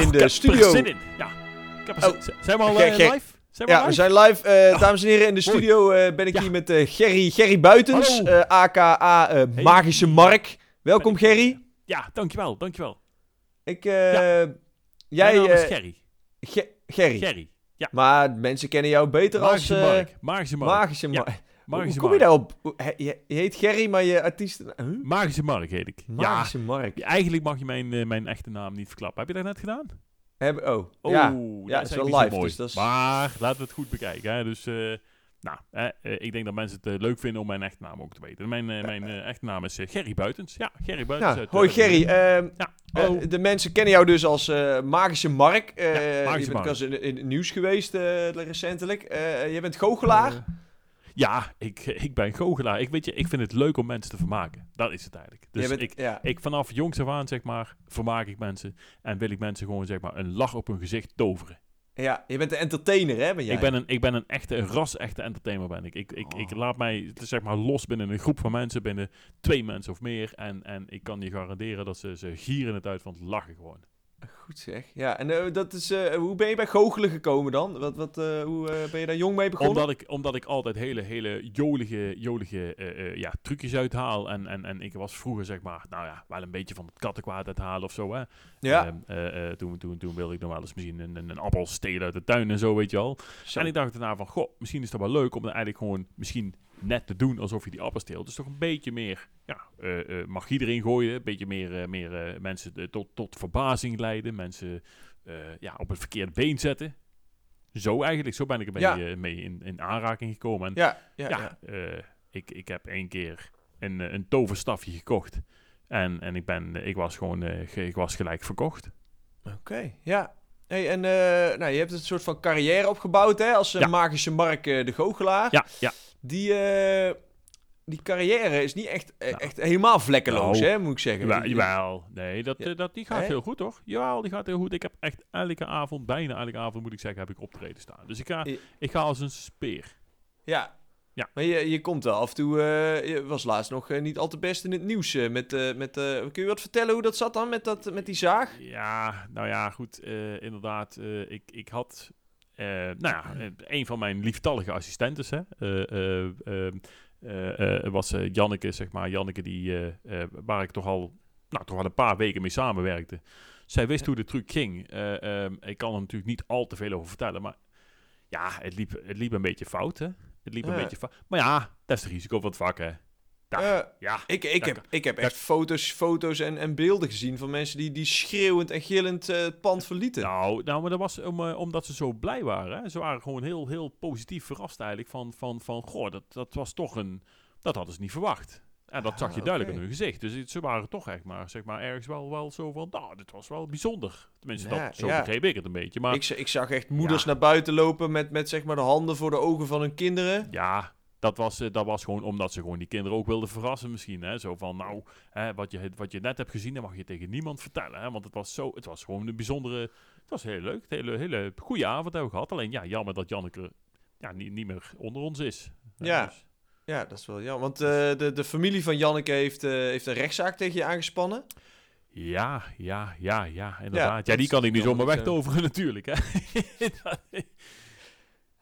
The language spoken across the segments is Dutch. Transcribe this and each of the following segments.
in ik de heb studio. er zin in. Ja, ik heb er Oh. zin Zijn we al eh, live? Zijn we Ja, we live? zijn live. eh, Oh. Dames en heren, in de studio ben ik Ja. hier met Gerry, Gerry Buitens, aka Hey. Magische Mark. Welkom ik- Gerry. Ja, dankjewel, dankjewel. Ik, eh, Ja. Jij, Mijn naam is Gerry. Ge- Gerry. Gerry. Ja, Maar mensen kennen jou beter Magische als... Mark. Magische Mark. Magische Mark. Magische Hoe kom je Mark. daarop? He- Je, je heet Gerry, maar je artiest... Huh? Magische Mark heet ik. Magische Mark. Ja, eigenlijk mag je mijn, eh, mijn echte naam niet verklappen. Heb je dat net gedaan? Heb, oh, Oh, ja. dat is wel eigenlijk niet live, mooi. dus dat is- Maar laten we het goed bekijken. Hè. Dus, eh, nou, eh, eh, ik denk dat mensen het eh, leuk vinden om mijn echte naam ook te weten. Mijn, eh, mijn eh, echte naam is eh, Gerry Buitens. Ja, Gerry Buitens. Ja, uit, hoi eh, Gerry. ehm, Ja, eh, hallo. de mensen kennen jou dus als eh, Magische Mark. Eh, Ja, je Magische bent Mark. ook eens in, in het nieuws geweest eh, recentelijk. Eh, je bent goochelaar. Ja, ik, ik ben goochelaar. Ik, weet je, ik vind het leuk om mensen te vermaken. Dat is het eigenlijk. Dus bent, ik, ja. ik vanaf jongs af aan, zeg maar, vermaak ik mensen. En wil ik mensen gewoon, zeg maar, een lach op hun gezicht toveren. ja, je bent de entertainer, hè? Ben jij? Ik ben een, ik ben een echte, een ras-echte entertainer ben ik. Ik, ik, ik Oh. laat mij, zeg maar, los binnen een groep van mensen, binnen twee mensen of meer. En, en ik kan je garanderen dat ze, ze gieren het uit van het lachen gewoon. Goed zeg. Ja, en eh, dat is, eh, hoe ben je bij goochelen gekomen dan? Wat, wat, eh, hoe ben je daar jong mee begonnen? Omdat ik, omdat ik altijd hele, hele jolige, jolige ja, trucjes uithaal. En, en, en ik was vroeger, zeg maar, nou ja, wel een beetje van het kattenkwaad uithalen of zo, hè. ja, Ehm, eh, eh, toen, toen, toen wilde ik nog wel eens misschien een, een, een appel stelen uit de tuin en zo, weet je al. zo. En ik dacht daarna van, goh, misschien is dat wel leuk om dan eigenlijk gewoon misschien net te doen alsof je die appel steelt. Dus toch een beetje meer ja, eh, eh, magie erin gooien. Een beetje meer, eh, meer mensen tot, tot verbazing leiden. Mensen ja, op het verkeerde been zetten. Zo eigenlijk, zo ben ik Ja. eh, mee in, in aanraking gekomen. En ja, ja, ja, ja. ik, ik heb één keer een, een toverstafje gekocht. En, en ik, ben, ik, was gewoon, ge- ik was gelijk verkocht. Oké, ja. Hey, en nou, je hebt een soort van carrière opgebouwd, hè? Als magische Mark de goochelaar. Ja, ja. Die, die carrière is niet echt, eh, Nou. echt helemaal vlekkeloos, Nou, hè? Moet ik zeggen. Die- jawel. nee, dat, Ja. eh, dat, die gaat heel goed hoor. Jawel, die gaat heel goed. Ik heb echt elke avond, bijna elke avond moet ik zeggen, heb ik optreden staan. Dus ik ga, Ja. ik ga als een speer. Ja. Ja. Maar je, je komt wel af en toe... eh, je was laatst nog niet al te best in het nieuws. eh, met, met, kun je wat vertellen hoe dat zat dan met, dat, met die zaag? Ja, nou ja, goed. inderdaad, ik, ik had... nou ja, een van mijn lieftallige assistentes, hè, eh, eh, was eh, Janneke, zeg maar. Janneke, die, waar ik toch al, nou, toch al een paar weken mee samenwerkte. Zij wist hoe de truc ging. Eh, ehm, ik kan er natuurlijk niet al te veel over vertellen, maar ja, het liep, het liep een beetje fout, hè. Het liep een beetje fout. Maar ja, dat is het risico van het vak, hè. Ja. Eh, Ja, ik, ik, heb, ik heb echt foto's, foto's en, en beelden gezien van mensen die, die schreeuwend en gillend eh, het pand verlieten. Nou, nou, maar dat was om, eh, omdat ze zo blij waren. Hè? Ze waren gewoon heel, heel positief verrast eigenlijk van, van, van goh, dat, dat was toch een, dat hadden ze niet verwacht. En dat zag je Ah, duidelijk in hun gezicht. Dus ze waren toch echt maar, zeg maar ergens wel, wel zo van, nou, dit was wel bijzonder. Tenminste, Ja, dat, zo ja. begreep ik het een beetje. Maar ik, ik zag echt moeders Ja. naar buiten lopen met, met zeg maar de handen voor de ogen van hun kinderen. ja, dat was, eh, dat was gewoon omdat ze gewoon die kinderen ook wilden verrassen misschien. Hè? Zo van, nou, hè, wat, je, wat je net hebt gezien, dat mag je tegen niemand vertellen. Hè? Want het was, zo, het was gewoon een bijzondere, het was heel leuk. Een hele, hele goede avond hebben we gehad. Alleen ja, jammer dat Janneke ja, niet, niet meer onder ons is. Hè, Ja. dus- Ja, dat is wel jammer. Want eh, de, de familie van Janneke heeft, eh, heeft een rechtszaak tegen je aangespannen. Ja, ja, ja, ja, inderdaad. Ja, dat die kan ik niet zomaar wegtoveren natuurlijk, hè.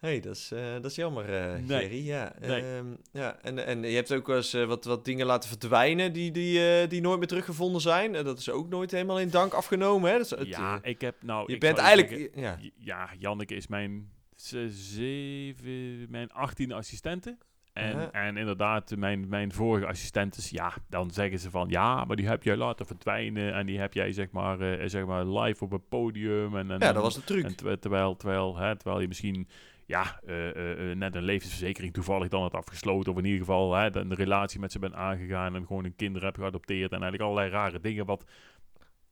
hey, dat, is, eh, dat is jammer, eh Nee. Gerry. Ja, Nee. Ehm, ja en, en je hebt ook wel eens eh, wat, wat dingen laten verdwijnen die, die, eh, die nooit meer teruggevonden zijn. En dat is ook nooit helemaal in dank afgenomen. Hè? Dat is, het, ja, eh, ik heb nou... je bent eigenlijk... zeggen- ja. Ja, Janneke is mijn ze- zeven, mijn achttiende assistente. En, Ja. en inderdaad, mijn, mijn vorige assistentes, ja, dan zeggen ze van, ja, maar die heb jij laten verdwijnen. En die heb jij, zeg maar, eh, zeg maar live op een podium. En, en, ja, dat was de truc. En terwijl, terwijl, terwijl, hè, terwijl je misschien ja, eh, eh, eh, net een levensverzekering toevallig dan had afgesloten. Of in ieder geval hè, de- een relatie met ze bent aangegaan. En gewoon een kinderen hebt geadopteerd. En eigenlijk allerlei rare dingen. Wat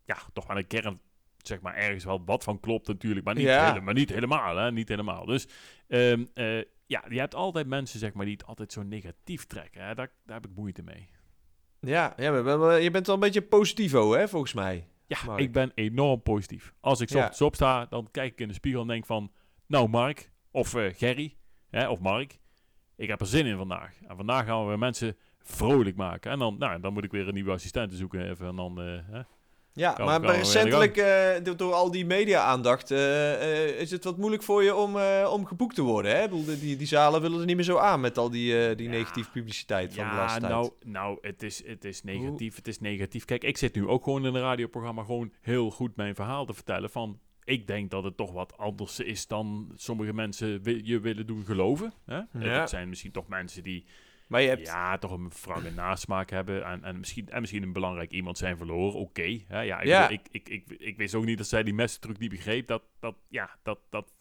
ja, toch aan de kern zeg maar ergens wel wat van klopt natuurlijk. Maar niet, Ja. hele- maar niet helemaal. Hè, niet helemaal. Dus ehm, eh, ja, je hebt altijd mensen zeg maar die het altijd zo negatief trekken. Hè. Daar, daar heb ik moeite mee. Ja, ja maar, je bent wel een beetje positivo, hè, volgens mij. Ja, Mark. ik ben enorm positief. Als ik Ja. ochtends opsta, dan kijk ik in de spiegel en denk van... Nou, Mark, of eh, Gerry, hè, of Mark, ik heb er zin in vandaag. En vandaag gaan we weer mensen vrolijk maken. En dan, nou, dan moet ik weer een nieuwe assistent zoeken even. En dan, eh, hè. Ja, Kan- maar kan recentelijk, eh, door, door al die media-aandacht, is het wat moeilijk voor je om, om geboekt te worden. Hè? Ik bedoel, die, die zalen willen er niet meer zo aan met al die, die Ja. negatieve publiciteit van de Ja, laatste tijd. nou, nou het, is, het is negatief, het is negatief. Kijk, ik zit nu ook gewoon in een radioprogramma gewoon heel goed mijn verhaal te vertellen van... Ik denk dat het toch wat anders is dan sommige mensen wi- je willen doen geloven. Hè? Ja. Het zijn misschien toch mensen die maar je hebt, ja, toch een frange nasmaak hebben en, en, misschien, en misschien een belangrijk iemand zijn verloren. Oké, ja, ik, Ja. bedoel, Ik, ik, ik, ik wist ook niet dat zij die messentruc niet begreep. Dat, dat, ja, dat, dat,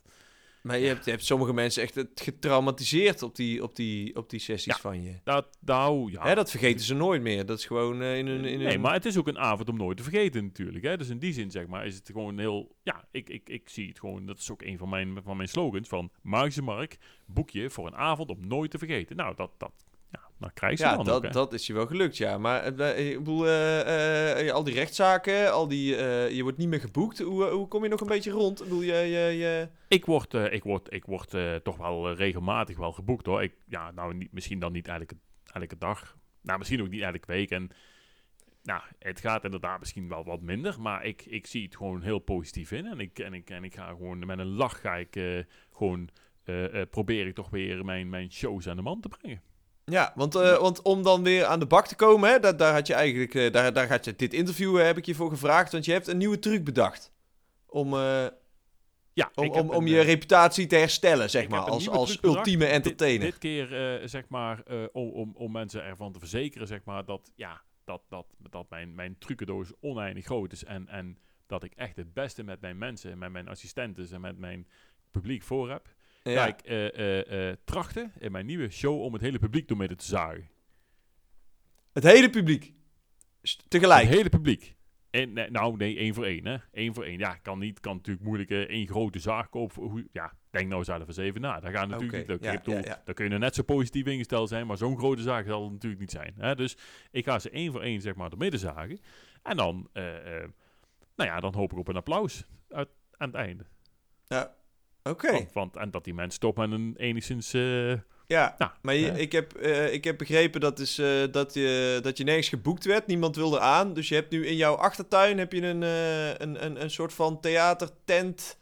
maar je, hebt, je hebt sommige mensen echt het getraumatiseerd op die, op die, op die sessies Ja. van je. dat, nou, ja. Hè, dat vergeten ze nooit meer. Dat is gewoon eh, in een... In Nee, maar het is ook een avond om nooit te vergeten natuurlijk. Hè? Dus in die zin, zeg maar, is het gewoon heel... Ja, ik, ik, ik zie het gewoon... Dat is ook een van mijn, van mijn slogans van... Magische Mark, boekje voor een avond om nooit te vergeten. Nou, dat... dat dan krijg je Ja, dan dat, ook, hè. dat is je wel gelukt, ja. Maar eh, ik bedoel, eh, eh, al die rechtszaken, al die, je wordt niet meer geboekt. Hoe, hoe kom je nog een beetje rond? Ik bedoel, je, je, je... Ik word, ik word, ik word toch wel regelmatig wel geboekt, hoor. Ik, ja, nou, niet, misschien dan niet elke, elke dag. Nou, misschien ook niet elke week. En nou, het gaat inderdaad misschien wel wat minder. Maar ik, ik zie het gewoon heel positief in. En ik, en ik, en ik ga gewoon met een lach ga ik gewoon... probeer ik toch weer mijn, mijn shows aan de man te brengen. Ja, want, eh, want om dan weer aan de bak te komen, hè, daar, daar had je eigenlijk, eh, daar, daar had je dit interview eh, heb ik je voor gevraagd, want je hebt een nieuwe truc bedacht. Om, Ja, om, om, om een, je reputatie te herstellen, zeg maar, als, als ultieme Dit- entertainer. Dit, keer, eh, zeg maar, om, om, om mensen ervan te verzekeren, zeg maar, dat, ja, dat, dat, dat mijn, mijn trucendoos oneindig groot is. En, en dat ik echt het beste met mijn mensen, met mijn assistenten en met mijn publiek voor heb. Ga ja. ik eh, eh, eh, trachten in mijn nieuwe show om het hele publiek door midden te zagen. Het hele publiek. Tegelijk. Het hele publiek. En, nou, nee, één voor één, hè. Eén voor één. Ja, kan niet. Kan natuurlijk moeilijk één grote zaag kopen. ja, denk nou eens eens even na. Dat gaat natuurlijk niet lukken. ja, Ik bedoel, ja, ja. Dan kun je er net zo positief ingesteld zijn, maar zo'n grote zaag zal het natuurlijk niet zijn. Hè? Dus ik ga ze één voor één, zeg maar, door midden zagen. En dan, nou ja, dan hoop ik op een applaus uit, aan het einde. Ja. Oké. Want, want, en dat die mensen toch met een enigszins... eh, Ja, nou, maar je- eh, ik, heb, eh, ik heb begrepen dat, is, dat, je, dat je nergens geboekt werd. Niemand wilde aan. Dus je hebt nu in jouw achtertuin heb je een, een, een, een soort van theatertent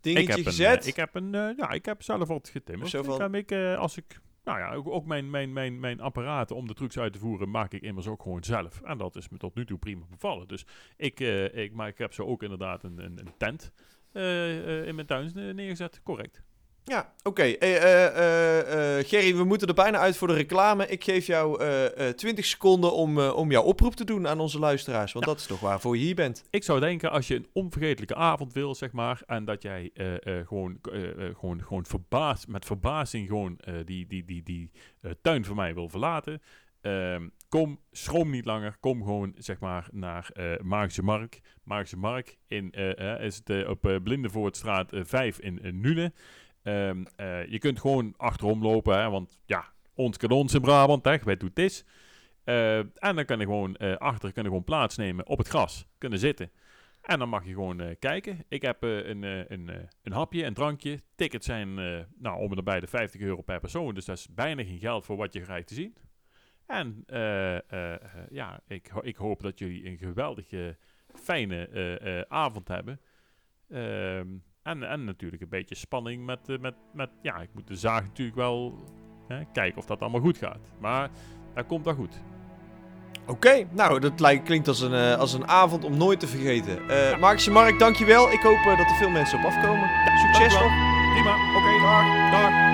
dingetje ik heb gezet. Een, ik heb een, ja, ik heb zelf wat getimmerd. Zo van- Ik als ik, nou ja, ook, ook mijn, mijn, mijn, mijn apparaten om de trucs uit te voeren maak ik immers ook gewoon zelf. En dat is me tot nu toe prima bevallen. Dus ik, ik, maar ik heb zo ook inderdaad een, een, een tent in mijn tuin eh, neergezet. Correct. Ja, oké. Eh, eh, eh, eh, Gerry, we moeten er bijna uit voor de reclame. Ik geef jou eh, eh, 20 seconden om, eh, om jouw oproep te doen aan onze luisteraars. Want Ja. dat is toch waarvoor je hier bent. Ik zou denken, als je een onvergetelijke avond wil, zeg maar, en dat jij eh, eh, gewoon, eh, eh, gewoon, gewoon verbaasd, met verbazing gewoon eh, die, die, die, die eh, tuin van mij wil verlaten, ehm, kom, schroom niet langer, kom gewoon, zeg maar, naar eh Magische Mark. Magische Mark in, eh, eh, is het op Blindenvoortstraat eh, 5 in, Nune. Ehm, eh, je kunt gewoon achterom lopen, hè, want ja, ons kan ons in Brabant, hè, weet hoe het en dan kan je gewoon achter kunnen gewoon plaatsnemen op het gras, kunnen zitten. En dan mag je gewoon kijken. Ik heb een, een, een hapje, een drankje. Tickets zijn nou, om en nabij de 50 euro per persoon. Dus dat is bijna geen geld voor wat je krijgt te zien. En eh, eh, ja, ik, ik hoop dat jullie een geweldige, fijne eh, avond hebben. Ehm, en, en natuurlijk een beetje spanning met, met, met... Ja, ik moet de zaag natuurlijk wel hè, kijken of dat allemaal goed gaat. Maar dat komt wel goed. Oké, nou, dat lijkt, klinkt als een, als een avond om nooit te vergeten. Eh Magische Mark, dankjewel. Ik hoop dat er veel mensen op afkomen. Succes nog. Prima, oké. Dag. Dag.